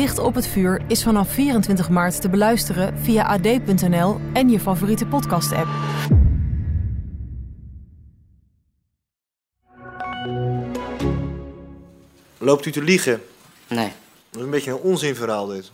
Dicht op het vuur is vanaf 24 maart te beluisteren via ad.nl en je favoriete podcast-app. Loopt u te liegen? Nee. Dat is een beetje een onzinverhaal dit.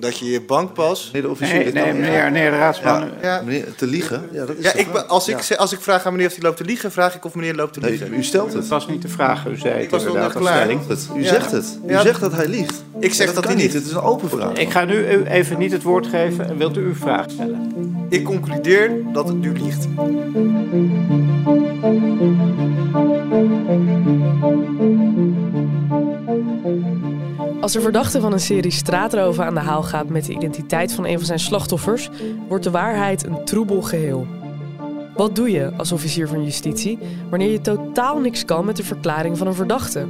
Dat je je bankpas... Meneer de officier, Nee, nee, meneer, meneer de raadsman. Ja, Ja. meneer, te liegen? Ja, dat is Ja, ik, als, ik, als ik vraag aan meneer of hij loopt te liegen, vraag ik of meneer loopt te Nee, liegen. u stelt Het het. was niet de vraag, u zei Ik het was inderdaad net als klaar. Het. U Ja. zegt het. U Ja. zegt dat hij liegt. Ik zeg dat hij niet. niet. Het is een open vraag. Ik ga nu u even niet het woord geven en wilt u uw vraag stellen? Ik concludeer dat het u liegt. Als de verdachte van een serie straatroven aan de haal gaat met de identiteit van een van zijn slachtoffers, wordt de waarheid een troebel geheel. Wat doe je als officier van justitie wanneer je totaal niks kan met de verklaring van een verdachte?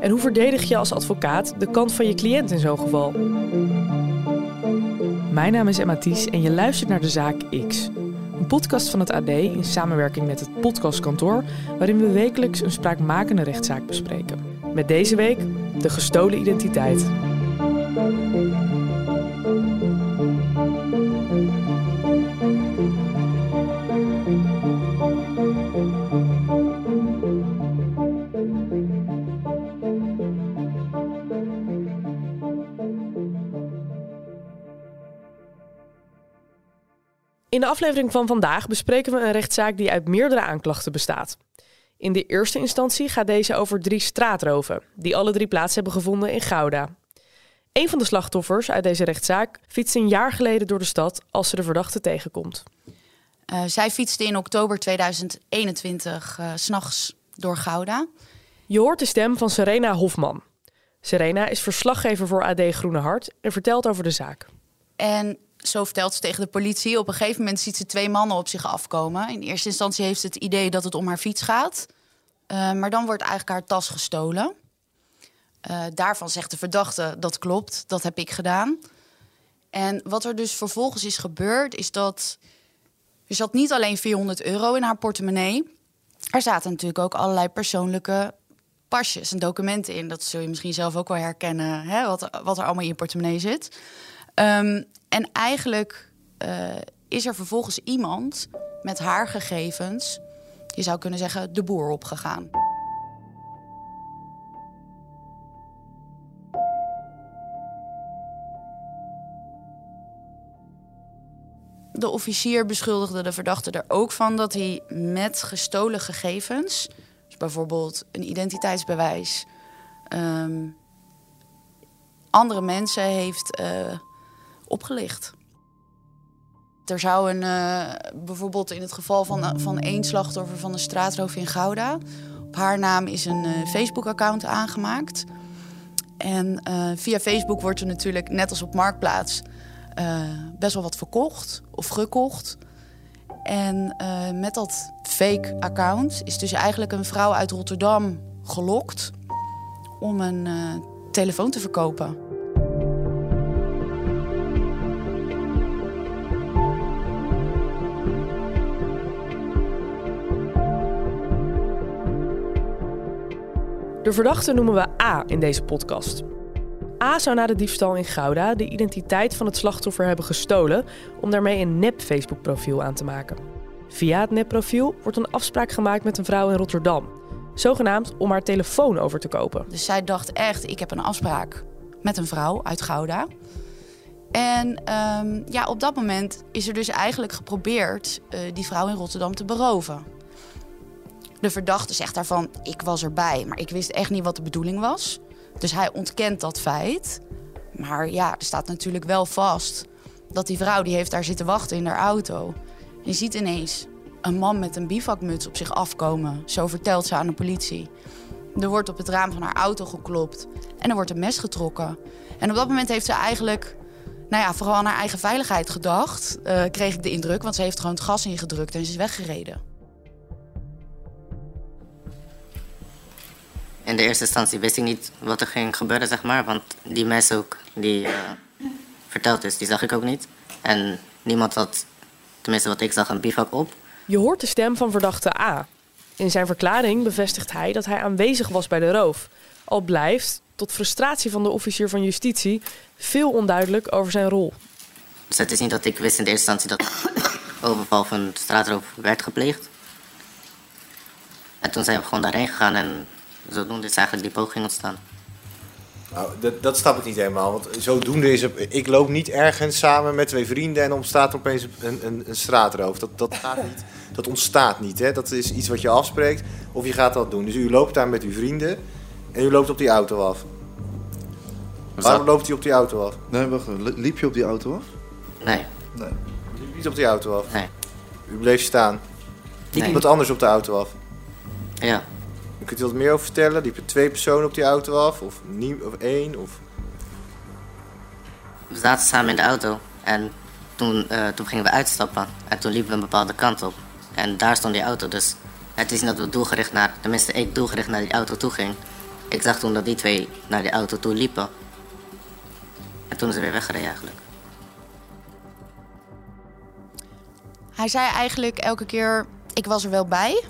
En hoe verdedig je als advocaat de kant van je cliënt in zo'n geval? Mijn naam is Emma Ties en je luistert naar de zaak X. Een podcast van het AD in samenwerking met het podcastkantoor, waarin we wekelijks een spraakmakende rechtszaak bespreken. Met deze week de gestolen identiteit. In de aflevering van vandaag bespreken we een rechtszaak die uit meerdere aanklachten bestaat. In de eerste instantie gaat deze over drie straatroven, die alle drie plaats hebben gevonden in Gouda. Een van de slachtoffers uit deze rechtszaak fietst een jaar geleden door de stad als ze de verdachte tegenkomt. Uh, zij fietste in oktober 2021 uh, s'nachts door Gouda. Je hoort de stem van Serena Hofman. Serena is verslaggever voor AD Groene Hart en vertelt over de zaak. En zo vertelt ze tegen de politie. Op een gegeven moment ziet ze twee mannen op zich afkomen. In eerste instantie heeft ze het idee dat het om haar fiets gaat. Uh, maar dan wordt eigenlijk haar tas gestolen. Uh, daarvan zegt de verdachte, dat klopt, dat heb ik gedaan. En wat er dus vervolgens is gebeurd, is dat... Er zat niet alleen 400 euro in haar portemonnee. Er zaten natuurlijk ook allerlei persoonlijke pasjes en documenten in. Dat zul je misschien zelf ook wel herkennen, hè, wat, wat er allemaal in je portemonnee zit. Um, en eigenlijk uh, is er vervolgens iemand met haar gegevens, je zou kunnen zeggen, de boer opgegaan. De officier beschuldigde de verdachte er ook van dat hij met gestolen gegevens, dus bijvoorbeeld een identiteitsbewijs, um, andere mensen heeft uh, opgelicht. Er zou een, uh, bijvoorbeeld in het geval van, van één slachtoffer van een straatroof in Gouda, op haar naam is een uh, Facebook-account aangemaakt. En via Facebook wordt er natuurlijk, net als op Marktplaats, best wel wat verkocht of gekocht. En met dat fake account is dus eigenlijk een vrouw uit Rotterdam gelokt om een telefoon te verkopen. De verdachte noemen we A in deze podcast. A zou na de diefstal in Gouda de identiteit van het slachtoffer hebben gestolen om daarmee een nep-Facebook-profiel aan te maken. Via het nep-profiel wordt een afspraak gemaakt met een vrouw in Rotterdam, zogenaamd om haar telefoon over te kopen. Dus zij dacht echt, ik heb een afspraak met een vrouw uit Gouda. En um, ja, op dat moment is er dus eigenlijk geprobeerd uh, die vrouw in Rotterdam te beroven. De verdachte zegt daarvan, ik was erbij, maar ik wist echt niet wat de bedoeling was. Dus hij ontkent dat feit. Maar ja, er staat natuurlijk wel vast dat die vrouw die heeft daar zitten wachten in haar auto. Je ziet ineens een man met een bivakmuts op zich afkomen. Zo vertelt ze aan de politie. Er wordt op het raam van haar auto geklopt en er wordt een mes getrokken. En op dat moment heeft ze eigenlijk nou ja, vooral aan haar eigen veiligheid gedacht, uh, kreeg ik de indruk. Want ze heeft gewoon het gas ingedrukt en ze is weggereden. In de eerste instantie wist ik niet wat er ging gebeuren, zeg maar. Want die mes ook die uh, verteld is, die zag ik ook niet. En niemand had, tenminste wat ik zag, een bivak op. Je hoort de stem van verdachte A. In zijn verklaring bevestigt hij dat hij aanwezig was bij de roof. Al blijft, tot frustratie van de officier van justitie, veel onduidelijk over zijn rol. Dus het is niet dat ik wist in de eerste instantie dat overval van straatroof werd gepleegd. En toen zijn we gewoon daarheen gegaan en zodoende is eigenlijk die poging ontstaan. Nou, dat, dat snap ik niet helemaal. Want zodoende is het. Ik loop niet ergens samen met twee vrienden en ontstaat er opeens een, een, een straatroof. Dat, dat gaat niet. Dat ontstaat niet. Hè? Dat is iets wat je afspreekt of je gaat dat doen. Dus u loopt daar met uw vrienden en u loopt op die auto af. Waarom loopt hij op die auto af? Nee, wacht Liep je op die auto af? Nee. Nee. U liep niet op die auto af? Nee. U bleef staan? Liep iemand anders op de auto af? Ja. Kunt u wat meer over vertellen? Liepen twee personen op die auto af? Of, nie, of één? Of... We zaten samen in de auto en toen, uh, toen gingen we uitstappen. En toen liepen we een bepaalde kant op. En daar stond die auto, dus het is niet dat we doelgericht naar, tenminste ik doelgericht naar die auto toe ging. Ik zag toen dat die twee naar die auto toe liepen. En toen is ze weer weggereden eigenlijk. Hij zei eigenlijk elke keer, ik was er wel bij,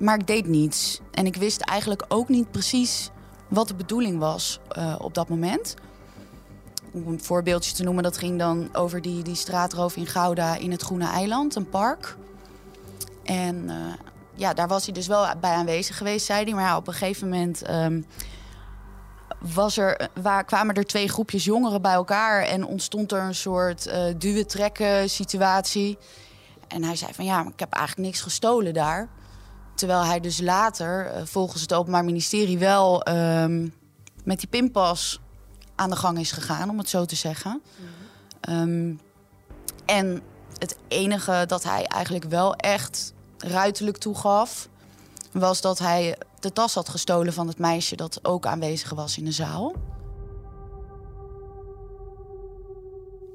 maar ik deed niets. En ik wist eigenlijk ook niet precies wat de bedoeling was uh, op dat moment. Om een voorbeeldje te noemen, dat ging dan over die, die straatroof in Gouda in het Groene Eiland, een park. En uh, ja, daar was hij dus wel bij aanwezig geweest, zei hij. Maar op een gegeven moment um, was er, waar, kwamen er twee groepjes jongeren bij elkaar en ontstond er een soort uh, duwen-trekken situatie. En hij zei van ja, ik heb eigenlijk niks gestolen daar. Terwijl hij dus later, uh, volgens het Openbaar Ministerie, wel um, met die pinpas aan de gang is gegaan, om het zo te zeggen. Mm. Um, en het enige dat hij eigenlijk wel echt ruiterlijk toegaf, was dat hij de tas had gestolen van het meisje dat ook aanwezig was in de zaal.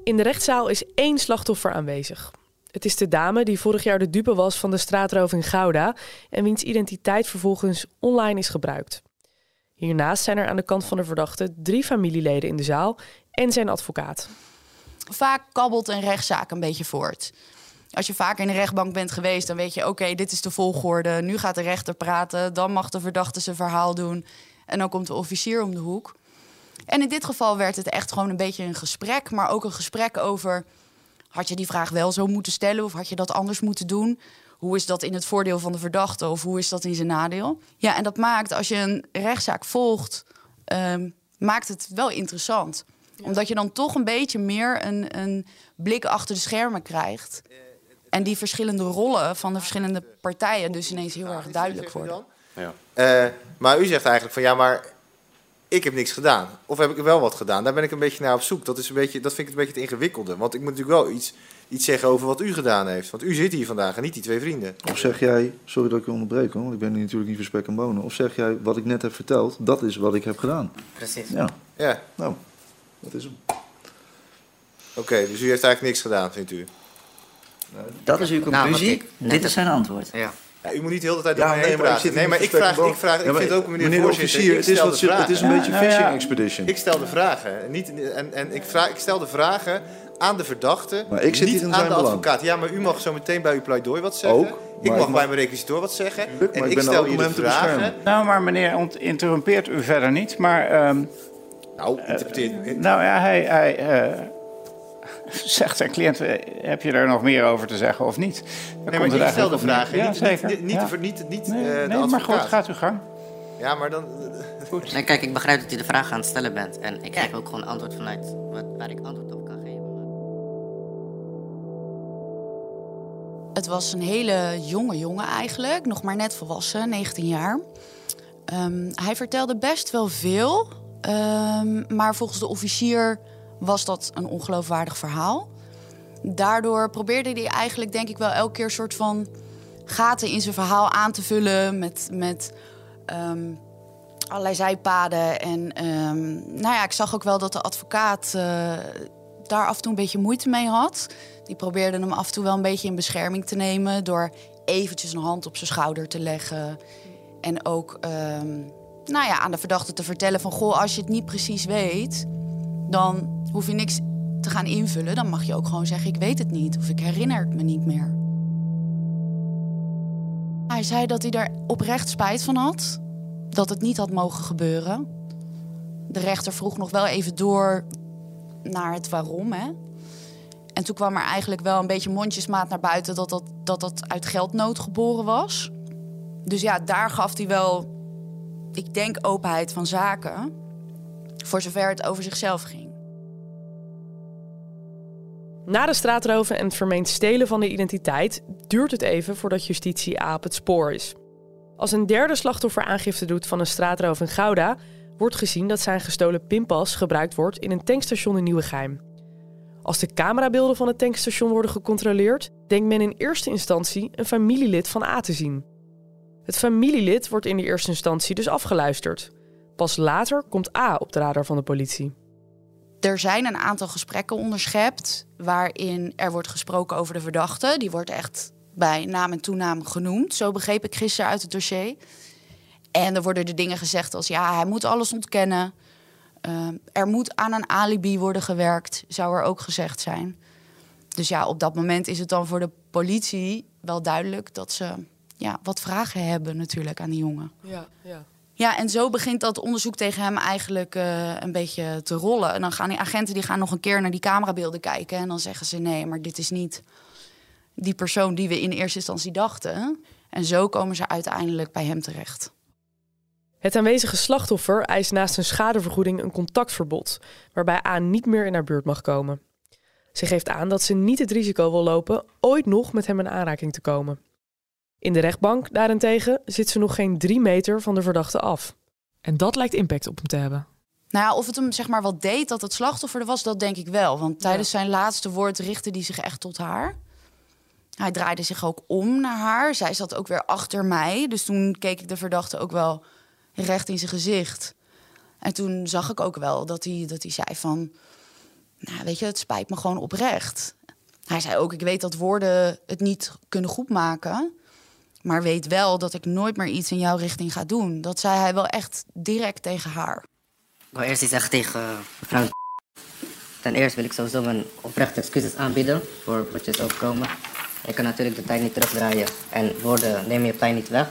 In de rechtszaal is één slachtoffer aanwezig. Het is de dame die vorig jaar de dupe was van de straatroof in Gouda en wiens identiteit vervolgens online is gebruikt. Hiernaast zijn er aan de kant van de verdachte drie familieleden in de zaal en zijn advocaat. Vaak kabbelt een rechtszaak een beetje voort. Als je vaker in de rechtbank bent geweest, dan weet je: oké, dit is de volgorde. Nu gaat de rechter praten. Dan mag de verdachte zijn verhaal doen. En dan komt de officier om de hoek. En in dit geval werd het echt gewoon een beetje een gesprek, maar ook een gesprek over: had je die vraag wel zo moeten stellen of had je dat anders moeten doen? Hoe is dat in het voordeel van de verdachte of hoe is dat in zijn nadeel? Ja, en dat maakt als je een rechtszaak volgt, um, maakt het wel interessant. Omdat je dan toch een beetje meer een, een blik achter de schermen krijgt. En die verschillende rollen van de verschillende partijen dus ineens heel erg duidelijk worden. Ja. Uh, maar u zegt eigenlijk van ja, maar ik heb niks gedaan. Of heb ik wel wat gedaan? Daar ben ik een beetje naar op zoek. Dat, is een beetje, dat vind ik een beetje het ingewikkelde. Want ik moet natuurlijk wel iets, iets zeggen over wat u gedaan heeft. Want u zit hier vandaag en niet die twee vrienden. Of zeg jij, sorry dat ik je onderbreek hoor, want ik ben hier natuurlijk niet voor spek en bonen. Of zeg jij, wat ik net heb verteld, dat is wat ik heb gedaan. Precies. Ja. Ja. Nou, dat is hem. Oké, okay, dus u heeft eigenlijk niks gedaan, vindt u? Dat is uw conclusie. Nou, Dit is zijn antwoord. Ja. Ja, u moet niet de hele tijd ja, nee, maar ik nee, maar ik vraag, ik vraag, ik vind ook meneer, meneer officier, het is, wat, het is een beetje een fishing expedition. Ik stel de vragen. Niet, en en ik, vraag, ik stel de vragen aan de verdachte, maar ik zit niet hier in aan de belang. advocaat. Ja, maar u mag zo meteen bij uw pleidooi wat zeggen. Ook, ik mag, bij mijn requisitor wat zeggen. Lukt, en ik, ik stel hier de vragen. Nou, maar meneer interrumpeert u verder niet. Maar, um, nou, interpreteert uh, Nou ja, hij... hij uh, zegt zijn cliënt, heb je er nog meer over te zeggen of niet? Dan nee, maar ik stel de vragen, ja, niet, zeker. niet, niet, ja. de, niet, niet nee, uh, nee maar goed, gaat uw gang. Ja, maar dan... Goed. Nee, kijk, ik begrijp dat u de vraag aan het stellen bent. En ik geef ook gewoon antwoord vanuit wat, waar ik antwoord op kan geven. Het was een hele jonge jongen eigenlijk, nog maar net volwassen, 19 jaar. Um, hij vertelde best wel veel, um, maar volgens de officier was dat een ongeloofwaardig verhaal. Daardoor probeerde hij eigenlijk, denk ik wel, elke keer een soort van gaten in zijn verhaal aan te vullen met, met um, allerlei zijpaden. En ehm, nou ja, ik zag ook wel dat de advocaat eh, daar af en toe een beetje moeite mee had. Die probeerde hem af en toe wel een beetje in bescherming te nemen... door eventjes een hand op zijn schouder te leggen. En ook ehm, nou ja, aan de verdachte te vertellen van... goh, als je het niet precies weet, dan hoef je niks te gaan invullen. Dan mag je ook gewoon zeggen, ik weet het niet. Of ik herinner het me niet meer. Hij zei dat hij er oprecht spijt van had. Dat het niet had mogen gebeuren. De rechter vroeg nog wel even door naar het waarom. Hè? En toen kwam er eigenlijk wel een beetje mondjesmaat naar buiten dat dat, dat, dat uit geldnood geboren was. Dus ja, daar gaf hij wel, ik denk, openheid van zaken. Voor zover het over zichzelf ging. Na de straatroven en het vermeend stelen van de identiteit duurt het even voordat justitie A op het spoor is. Als een derde slachtoffer aangifte doet van een straatroof in Gouda, wordt gezien dat zijn gestolen pinpas gebruikt wordt in een tankstation in Nieuwegein. Als de camerabeelden van het tankstation worden gecontroleerd, denkt men in eerste instantie een familielid van A te zien. Het familielid wordt in de eerste instantie dus afgeluisterd. Pas later komt A op de radar van de politie. Er zijn een aantal gesprekken onderschept waarin er wordt gesproken over de verdachte. Die wordt echt bij naam en toenaam genoemd. Zo begreep ik gisteren uit het dossier. En er worden de dingen gezegd als ja, hij moet alles ontkennen. Uh, er moet aan een alibi worden gewerkt, zou er ook gezegd zijn. Dus ja, op dat moment is het dan voor de politie wel duidelijk dat ze ja, wat vragen hebben natuurlijk aan die jongen. Ja, ja. Ja, en zo begint dat onderzoek tegen hem eigenlijk uh, een beetje te rollen. En dan gaan die agenten die gaan nog een keer naar die camerabeelden kijken. En dan zeggen ze: nee, maar dit is niet die persoon die we in eerste instantie dachten. En zo komen ze uiteindelijk bij hem terecht. Het aanwezige slachtoffer eist naast een schadevergoeding een contactverbod, waarbij A niet meer in haar buurt mag komen. Ze geeft aan dat ze niet het risico wil lopen ooit nog met hem in aanraking te komen. In de rechtbank daarentegen zit ze nog geen drie meter van de verdachte af. En dat lijkt impact op hem te hebben. Nou ja, of het hem zeg maar wat deed dat het slachtoffer er was, dat denk ik wel. Want tijdens zijn laatste woord richtte hij zich echt tot haar. Hij draaide zich ook om naar haar. Zij zat ook weer achter mij. Dus toen keek ik de verdachte ook wel recht in zijn gezicht. En toen zag ik ook wel dat hij, dat hij zei van... Nou, weet je, het spijt me gewoon oprecht. Hij zei ook, ik weet dat woorden het niet kunnen goedmaken... maar weet wel dat ik nooit meer iets in jouw richting ga doen. Dat zei hij wel echt direct tegen haar. Ik wil eerst iets zeggen tegen mevrouw Ten eerste wil ik sowieso mijn oprechte excuses aanbieden... voor wat je is overkomen. Ik kan natuurlijk de tijd niet terugdraaien en woorden nemen je pijn niet weg.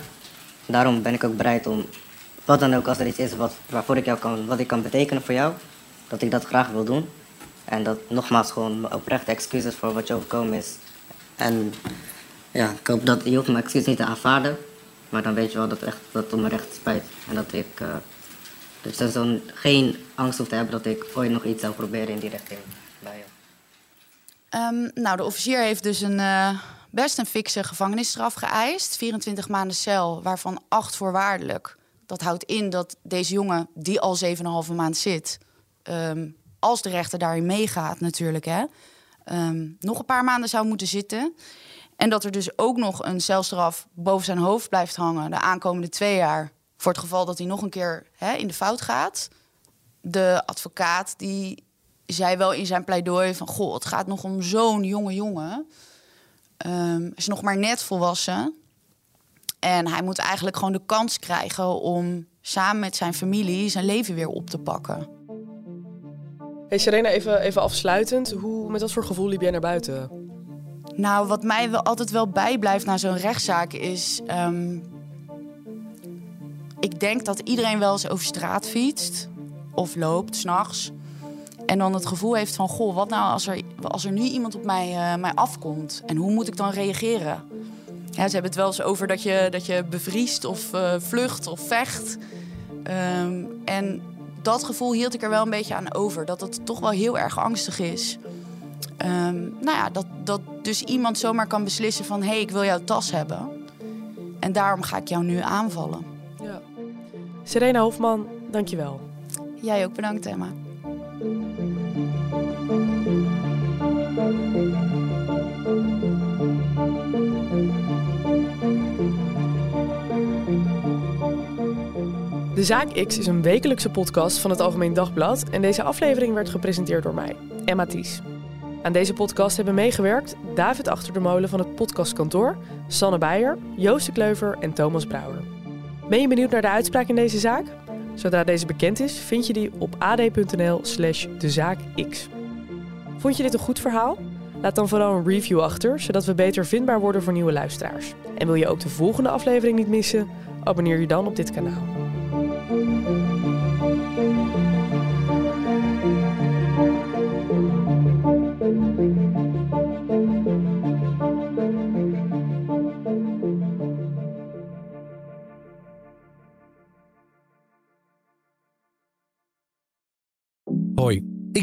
Daarom ben ik ook bereid om wat dan ook als er iets is wat, waarvoor ik jou kan, wat ik kan betekenen voor jou, dat ik dat graag wil doen. En dat nogmaals gewoon oprechte excuses voor wat je overkomen is. En ja, ik hoop dat je hoeft mijn excuus niet te aanvaarden, maar dan weet je wel dat echt dat om me recht spijt. En dat ik uh, dus zo geen angst hoeft te hebben dat ik ooit nog iets zou proberen in die richting bij. Um, nou, de officier heeft dus een uh, best een fikse gevangenisstraf geëist. 24 maanden cel, waarvan 8 voorwaardelijk. Dat houdt in dat deze jongen, die al 7,5 maand zit, um, als de rechter daarin meegaat natuurlijk, hè, um, nog een paar maanden zou moeten zitten. En dat er dus ook nog een celstraf boven zijn hoofd blijft hangen de aankomende twee jaar. Voor het geval dat hij nog een keer hè, in de fout gaat. De advocaat die zei wel in zijn pleidooi van... goh, het gaat nog om zo'n jonge jongen. Um, is nog maar net volwassen. En hij moet eigenlijk gewoon de kans krijgen om samen met zijn familie zijn leven weer op te pakken. Hey Serena, even, even afsluitend. Hoe, met wat voor gevoel liep jij naar buiten? Nou, wat mij wel altijd wel bijblijft na zo'n rechtszaak is... Um, ik denk dat iedereen wel eens over straat fietst of loopt s'nachts. En dan het gevoel heeft van, goh, wat nou als er, als er nu iemand op mij, mij afkomt? En hoe moet ik dan reageren? Ze hebben het wel eens over dat je, dat je bevriest of uh, vlucht of vecht. Um, en dat gevoel hield ik er wel een beetje aan over. Dat het toch wel heel erg angstig is. Um, nou ja, dat, dat dus iemand zomaar kan beslissen van... hé, hey, ik wil jouw tas hebben. En daarom ga ik jou nu aanvallen. Ja. Serena Hofman, dankjewel. Jij ook bedankt, Emma. De Zaak X is een wekelijkse podcast van het Algemeen Dagblad en deze aflevering werd gepresenteerd door mij, Emma Ties. Aan deze podcast hebben meegewerkt David Achter de Molen van het podcastkantoor, Sanne Beijer, Joost de Kleuver en Thomas Brouwer. Ben je benieuwd naar de uitspraak in deze zaak? Zodra deze bekend is, vind je die op ad.nl slash dezaakx. Vond je dit een goed verhaal? Laat dan vooral een review achter, zodat we beter vindbaar worden voor nieuwe luisteraars. En wil je ook de volgende aflevering niet missen? Abonneer je dan op dit kanaal.